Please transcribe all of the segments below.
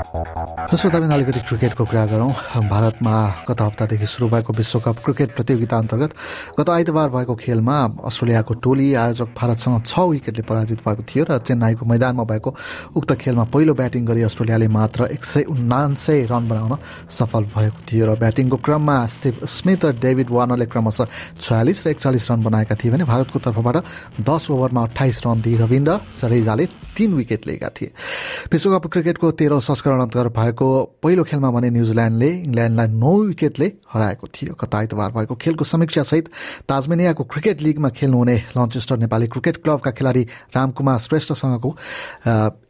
श्रोताबिन अलिकति क्रिकेटको कुरा गरौँ। भारतमा गत हप्तादेखि सुरु भएको विश्वकप क्रिकेट प्रतियोगिता अन्तर्गत गत आइतबार भएको खेलमा अस्ट्रेलियाको टोली आयोजक भारतसँग छ विकेटले पराजित भएको थियो र चेन्नाईको मैदानमा भएको उक्त खेलमा पहिलो ब्याटिङ गरी अस्ट्रेलियाले मात्र एक सय उनान्सय रन बनाउन सफल भएको थियो र ब्याटिङको क्रममा स्टिभ स्मिथ र डेभिड वार्नरले क्रमशः छयालिस र एकचालिस रन बनाएका थिए भने भारतको तर्फबाट दस ओभरमा अठाइस रन दिई रविन्द्र जडेजाले तीन विकेट लिएका थिए। विश्वकप क्रिकेटको तेह्रौँ संस्करण अन्तर्गत भएको पहिलो खेलमा भने न्युजिल्यान्डले इङ्ल्यान्डलाई नौ विकेटले हराएको थियो। गत आइतबार भएको खेलको समीक्षासहित ताजमेनियाको क्रिकेट लिगमा खेल्नुहुने लन्चेस्टर नेपाली क्रिकेट क्लबका खेलाडी रामकुमार श्रेष्ठसँगको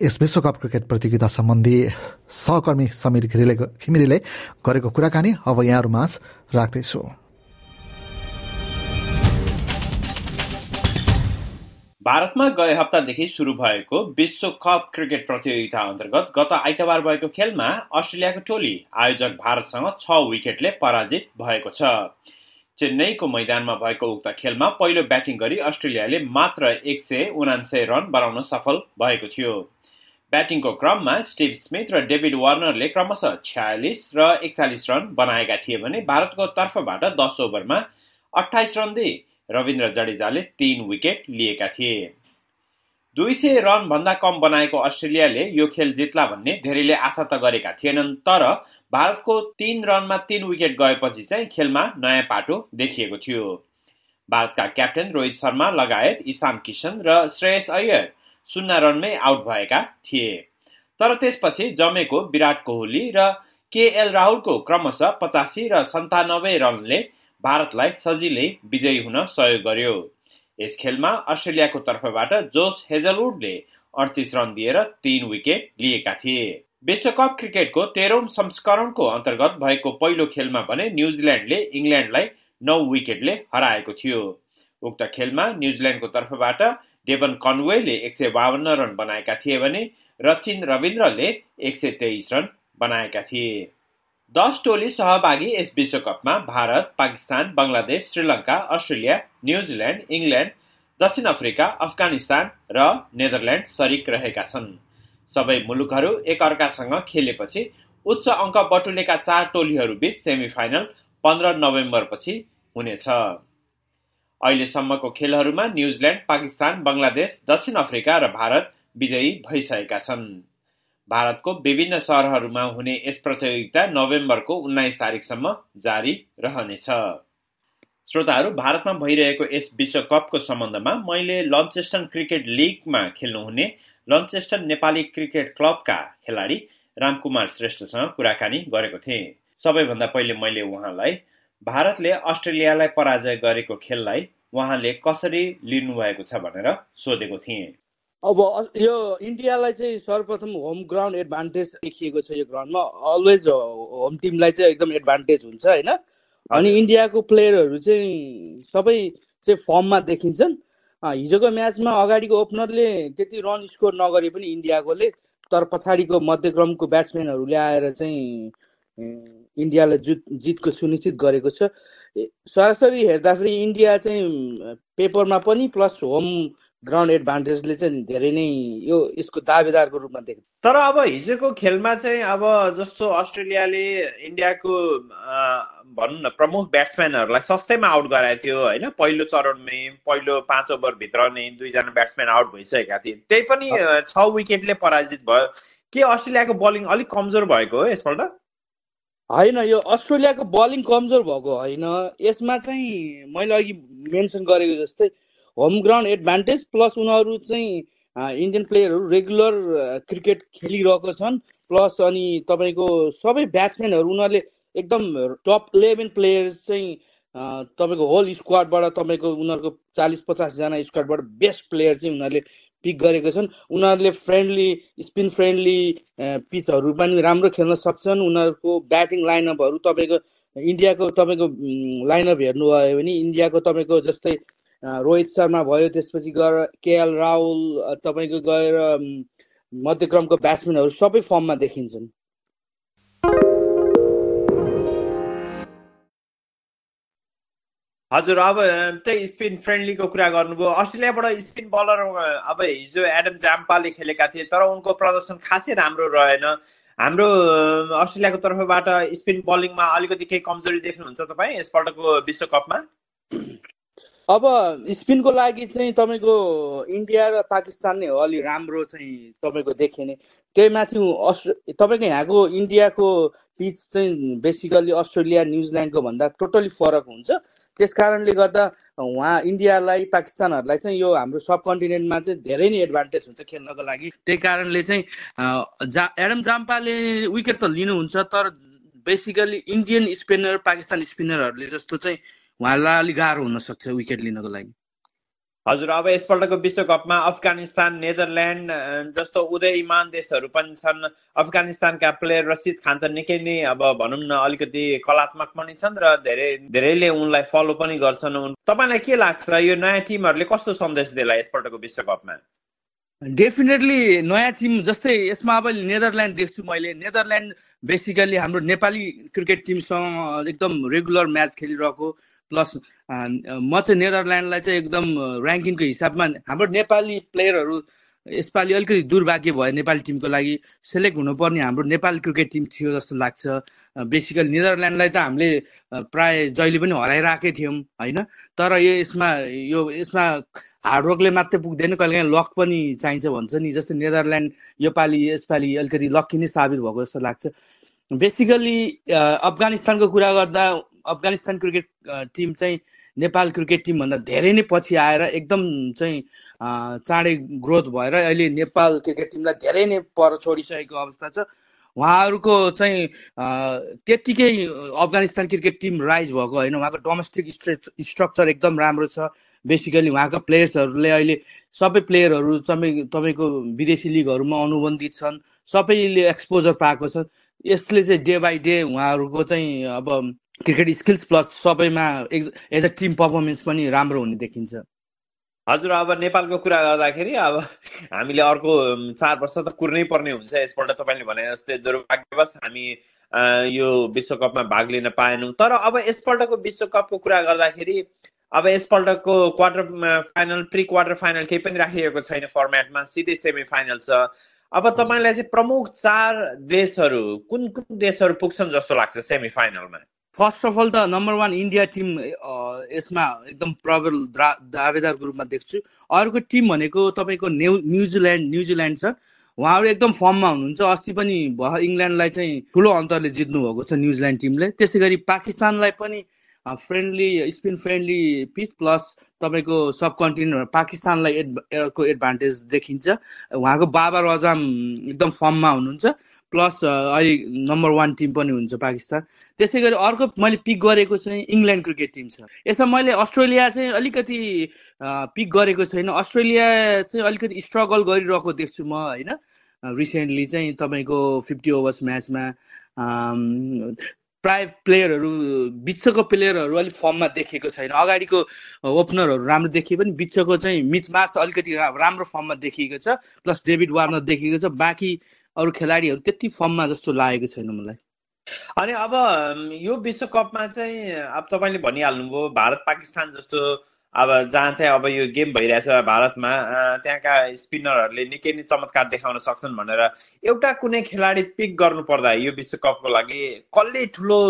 यस विश्वकप क्रिकेट प्रतियोगिता सम्बन्धी सहकर्मी समीर घिमिरेले गरेको कुराकानी अब यहाँहरूमाझ राख्दैछु। भारतमा गए हप्तादेखि सुरु भएको विश्व कप क्रिकेट प्रतियोगिता अन्तर्गत गत आइतबार भएको खेलमा अस्ट्रेलियाको टोली आयोजक भारतसँग छ विकेटले पराजित भएको छ। चेन्नईको मैदानमा भएको उक्त खेलमा पहिलो ब्याटिङ गरी अस्ट्रेलियाले मात्र एक सय उनान्सय रन बनाउन सफल भएको थियो। ब्याटिङको क्रममा स्टिभ स्मिथ र डेभिड वार्नरले क्रमशः छयालिस र एकचालिस रन बनाएका थिए भने भारतको तर्फबाट दस ओभरमा अठाइस रन दिए। रविन्द्र जडेजाले तीन विकेट लिएका थिए। दुई सय रनभन्दा कम बनाएको अस्ट्रेलियाले यो खेल जित्ला भन्ने धेरैले आशा त गरेका थिएनन् तर भारतको तीन रनमा तीन विकेट गएपछि चाहिँ खेलमा नयाँ पाटो देखिएको थियो। भारतका क्याप्टेन रोहित शर्मा लगायत इसाम किसन र श्रेयस अय्यर शून्य रनमै आउट भएका थिए। तर त्यसपछि जमेको विराट कोहली र केएल राहुलको क्रमशः पचासी र सन्तानब्बे रनले भारतलाई सजिलै विजयी हुन सहयोग गर्यो। यस खेलमा अस्ट्रेलियाको तर्फबाट जोस हेजलवुडले अडतिस रन दिएर तीन विकेट लिएका थिए। विश्वकप क्रिकेटको तेह्रौं संस्करणको अन्तर्गत भएको पहिलो खेलमा भने न्युजिल्यान्डले इङ्ल्यान्डलाई नौ विकेटले हराएको थियो। उक्त खेलमा न्युजिल्यान्डको तर्फबाट डेभन कन्वेले एक सय बाहन्न रन बनाएका थिए भने रचिन रविन्द्रले एक सय तेइस रन बनाएका थिए। दस टोली सहभागी यस विश्वकपमा Bharat Pakistan Bangladesh Sri Lanka Australia New Zealand England दक्षिण अफ्रिका अफगानिस्तान र नेदरल्यान्ड सरिक रहेका छन्। सबै मुलुकहरू एकअर्कासँग खेलेपछि उच्च अङ्क बटुलेका चार टोलीहरूबीच सेमी फाइनल पन्ध्र नोभेम्बरपछि हुनेछ। अहिलेसम्मको खेलहरूमा न्युजिल्यान्ड पाकिस्तान बङ्गलादेश दक्षिण अफ्रिका र भारत विजयी भइसकेका छन्। भारतको विभिन्न सहरहरूमा हुने यस प्रतियोगिता नोभेम्बरको उन्नाइस तारिकसम्म जारी रहनेछ। श्रोताहरू भारतमा भइरहेको यस विश्वकपको सम्बन्धमा मैले लन्चेस्टन क्रिकेट लिगमा खेल्नुहुने लन्चेस्टन नेपाली क्रिकेट क्लबका खेलाडी रामकुमार श्रेष्ठसँग कुराकानी गरेको थिएँ। सबैभन्दा पहिले मैले उहाँलाई भारतले अस्ट्रेलियालाई पराजय गरेको खेललाई उहाँले कसरी लिनुभएको छ भनेर सोधेको थिएँ। अब यो इन्डियालाई चाहिँ सर्वप्रथम होम ग्राउन्ड एडभान्टेज देखिएको छ यो ग्राउन्डमा अलवेज होम टिमलाई चाहिँ एकदम एडभान्टेज हुन्छ होइन? अनि इन्डियाको प्लेयरहरू चाहिँ सबै चाहिँ फर्ममा देखिन्छन्। हिजोको म्याचमा अगाडिको ओपनरले त्यति रन स्कोर नगरे पनि इन्डियाकोले तर पछाडिको मध्यक्रमको ब्याट्सम्यानहरूले आएर चाहिँ इन्डियालाई जुत जितको सुनिश्चित गरेको छ। सरासरी हेर्दाखेरि इन्डिया चाहिँ पेपरमा पनि प्लस होम ग्राउन्ड एडभान्टेजले चाहिँ धेरै नै यो यसको दावेदारको रूपमा देख्छ। तर अब हिजोको खेलमा चाहिँ अब जस्तो अस्ट्रेलियाले इन्डियाको भनौँ न प्रमुख ब्याट्सम्यानहरूलाई सस्तैमा आउट गराएको थियो होइन? पहिलो चरणमै पहिलो पाँच ओभरभित्र नै दुईजना ब्याट्सम्यान आउट भइसकेका थिए। त्यही पनि छ विकेटले पराजित भयो। के अस्ट्रेलियाको बलिङ अलिक कमजोर भएको हो यसपल्ट? होइन यो अस्ट्रेलियाको बलिङ कमजोर भएको होइन। यसमा चाहिँ मैले अघि मेन्सन गरेको जस्तै होम ग्राउन्ड एडभान्टेज प्लस उनीहरू चाहिँ इन्डियन प्लेयरहरू रेगुलर क्रिकेट खेलिरहेको छन्। प्लस अनि तपाईँको सबै ब्याट्सम्यानहरू उनीहरूले एकदम टप इलेभेन प्लेयर्स चाहिँ तपाईँको होल स्क्वाडबाट तपाईँको उनीहरूको चालिस पचासजना स्क्वाडबाट बेस्ट प्लेयर चाहिँ उनीहरूले पिक गरेको छन्। उनीहरूले फ्रेन्डली स्पिन फ्रेन्डली पिचहरू पनि राम्रो खेल्न सक्छन्। उनीहरूको ब्याटिङ लाइनअपहरू तपाईँको इन्डियाको तपाईँको लाइनअप हेर्नुभयो भने इन्डियाको तपाईँको जस्तै रोहित शर्मा भयो त्यसपछि गएर केएल राहुल तपाईँको गएर मध्यक्रमको ब्याट्सम्यानहरू सबै फर्ममा देखिन्छन्। हजुर अब त्यही स्पिन फ्रेन्डलीको कुरा गर्नुभयो। अस्ट्रेलियाबाट स्पिन बलर अब हिजो एडम जाम्पाले खेलेका थिए तर उनको प्रदर्शन खासै राम्रो रहेन। हाम्रो अस्ट्रेलियाको तर्फबाट स्पिन बलिङमा अलिकति केही कमजोरी देख्नुहुन्छ तपाईँ यसपल्टको विश्वकपमा? अब स्पिनको लागि चाहिँ तपाईँको इन्डिया र पाकिस्तान नै हो। अलि राम्रो चाहिँ तपाईँको देखिने त्यही माथि अस्ट्रे तपाईँको यहाँको इन्डियाको पिच चाहिँ बेसिकल्ली अस्ट्रेलिया न्युजिल्यान्डको भन्दा टोटली फरक हुन्छ। त्यस कारणले गर्दा उहाँ इन्डियालाई पाकिस्तानहरूलाई चाहिँ यो हाम्रो सब कन्टिनेन्टमा चाहिँ धेरै नै एडभान्टेज हुन्छ खेल्नको लागि। त्यही कारणले चाहिँ जा एडम जाम्पाले विकेट त लिनुहुन्छ तर बेसिकली इन्डियन स्पिनर पाकिस्तान स्पिनरहरूले जस्तो चाहिँ उहाँलाई अलिक गाह्रो हुनसक्छ विकेट लिनको लागि। हजुर अब यसपल्टको विश्वकपमा अफगानिस्तान नेदरल्यान्ड जस्तो उदयमान देशहरू पनि छन्। अफगानिस्तानका प्लेयर रसिद खान त निकै नै अब भनौँ न अलिकति कलात्मक पनि छन् र धेरै धेरैले उनलाई फलो पनि गर्छन्। तपाईँलाई के लाग्छ यो नयाँ टिमहरूले कस्तो सन्देश देला यसपल्टको विश्वकपमा? डेफिनेटली नयाँ टिम जस्तै यसमा अब नेदरल्यान्ड देख्छु मैले। नेदरल्यान्ड बेसिकली हाम्रो नेपाली क्रिकेट टिमसँग एकदम रेगुलर म्याच खेलिरहेको। प्लस म चाहिँ नेदरल्यान्डलाई चाहिँ एकदम ऱ्याङ्किङको हिसाबमा हाम्रो नेपाली प्लेयरहरू यसपालि अलिकति दुर्भाग्य भयो नेपाली टिमको लागि। सेलेक्ट हुनुपर्ने हाम्रो नेपाली क्रिकेट टिम थियो जस्तो लाग्छ। बेसिकली नेदरल्यान्डलाई त हामीले प्राय जहिले पनि हराइरहेकै थियौँ होइन? तर यो यसमा यो यसमा हार्डवर्कले मात्रै पुग्दैन कहिले काहीँ लक पनि चाहिन्छ भन्छ नि। जस्तै नेदरल्यान्ड योपालि यसपालि अलिकति लक्की नै साबित भएको जस्तो लाग्छ। बेसिकली अफगानिस्तानको कुरा गर्दा अफगानिस्तान क्रिकेट टिम चाहिँ नेपाल क्रिकेट टिमभन्दा धेरै नै पछि आएर एकदम चाहिँ चाँडै ग्रोथ भएर अहिले नेपाल क्रिकेट टिमलाई धेरै नै पर छोडिसकेको अवस्था छ। उहाँहरूको चाहिँ त्यत्तिकै अफगानिस्तान क्रिकेट टिम राइज भएको होइन। उहाँको डोमेस्टिक स्ट्रक्चर एकदम राम्रो छ। बेसिकली उहाँको प्लेयर्सहरूले अहिले सबै प्लेयरहरू तपाईँ तपाईँको विदेशी लिगहरूमा अनुबन्धित छन्। सबैले एक्सपोजर पाएको छ यसले चाहिँ डे बाई डे उहाँहरूको चाहिँ अब क्रिकेट स्किल्स प्लस सबैमा एज अ टिम पर्फर्मेन्स पनि राम्रो हुने देखिन्छ। हजुर अब नेपालको कुरा गर्दाखेरि अब हामीले अर्को चार वर्ष त कुर्नै पर्ने हुन्छ। यसपल्ट तपाईँले भने जस्तै दुर्भाग्यवश हामी यो विश्वकपमा भाग लिन पाएनौँ। तर अब यसपल्टको विश्वकपको कुरा गर्दाखेरि अब यसपल्टको quarter final pre quarter final केही पनि राखिएको छैन फर्मेटमा। सिधै सेमी फाइनल छ। अब तपाईँलाई चाहिँ प्रमुख चार देशहरू कुन कुन देशहरू पुग्छन् जस्तो लाग्छ सेमी फाइनलमा फर्स्ट अफ अल त नम्बर वान इन्डिया टिम यसमा एकदम प्रबल दावेदारको रूपमा देख्छु। अर्को टिम भनेको तपाईँको न्यु न्युजिल्यान्ड न्युजिल्यान्ड छ उहाँहरू एकदम फर्ममा हुनुहुन्छ। अस्ति पनि इङ्ल्यान्डलाई चाहिँ ठुलो अन्तरले जित्नु भएको छ न्युजिल्यान्ड टिमले त्यसै गरी पाकिस्तानलाई पनि friendly spin friendly pitch plus तपाईँको सब कन्टिनेन्ट पाकिस्तानलाई एड को एडभान्टेज देखिन्छ। उहाँको बाबर अजाम एकदम फर्ममा हुनुहुन्छ। प्लस अहिले नम्बर वान टिम पनि हुन्छ पाकिस्तान। त्यसै गरी अर्को मैले पिक गरेको चाहिँ इङ्ल्यान्ड क्रिकेट टिम छ। यसमा मैले अस्ट्रेलिया चाहिँ अलिकति पिक गरेको छैन। अस्ट्रेलिया चाहिँ अलिकति स्ट्रगल गरिरहेको देख्छु म होइन। रिसेन्टली चाहिँ तपाईँको फिफ्टी ओभर्स म्याचमा प्राय प्लेयरहरू बिचको प्लेयरहरू अलिक फर्ममा देखिएको छैन। अगाडिको ओपनरहरू राम्रो देखिए पनि बिचको चाहिँ मिचमास अलिकति राम्रो फर्ममा देखिएको छ प्लस डेभिड वार्नर देखिएको छ। बाँकी अरू खेलाडीहरू त्यति फर्ममा जस्तो लागेको छैन मलाई। अनि अब यो विश्वकपमा चाहिँ अब तपाईँले भनिहाल्नुभयो भारत पाकिस्तान जस्तो अब जहाँ चाहिँ अब यो गेम भइरहेछ भारतमा त्यहाँका स्पिनरहरूले निकै नै चमत्कार देखाउन सक्छन् भनेर एउटा कुनै खेलाडी पिक गर्नु पर्दा यो विश्वकपको लागि कसले ठुलो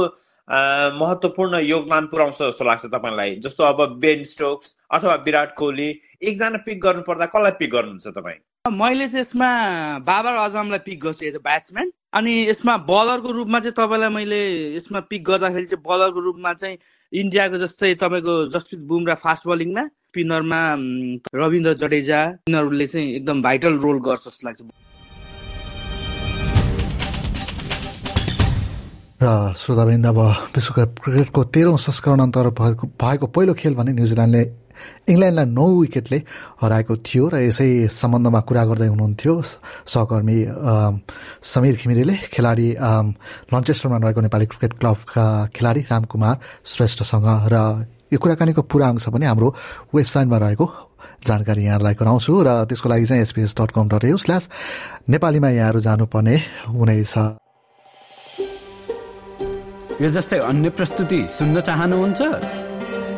महत्त्वपूर्ण योगदान पुऱ्याउँछ जस्तो लाग्छ तपाईँलाई? जस्तो अब बेन स्टोक्स अथवा विराट कोहली एकजना पिक गर्नु पर्दा कसलाई पिक गर्नुहुन्छ तपाईँ? मैले चाहिँ यसमा बाबर अजमलाई पिक गर्छु एज अ ब्याट्सम्यान। अनि यसमा बलरको रूपमा चाहिँ तपाईँलाई मैले यसमा पिक गर्दाखेरि चाहिँ बलरको रूपमा चाहिँ इन्डियाको जस्तै तपाईँको जसप्रित बुमरा फास्ट बलिङमा स्पिनरमा रविन्द्र जडेजा यिनीहरूले चाहिँ एकदम भाइटल रोल गर्छ जस्तो लाग्छ। र श्रोताबिन्द अब विश्वकप क्रिकेटको तेह्रौँ संस्करण अन्तर भएको पहिलो खेल भने न्युजिल्यान्डले इङ्ल्यान्डलाई नौ विकेटले हराएको थियो र यसै सम्बन्धमा कुरा गर्दै हुनुहुन्थ्यो। सहकर्मी समीर घिमिरेले खेलाडी लन्चेस्टरमा रहेको नेपाली क्रिकेट क्लबका खेलाडी रामकुमार श्रेष्ठसँग र यो कुराकानीको पुरा अंश पनि हाम्रो वेबसाइटमा रहेको जानकारी यहाँहरूलाई गराउँछु र त्यसको लागि चाहिँ SPS dot com dot U slash नेपालीमा यहाँहरू जानुपर्ने हुनेछ यो जस्तै अन्य प्रस्तुति सुन्न चाहनुहुन्छ?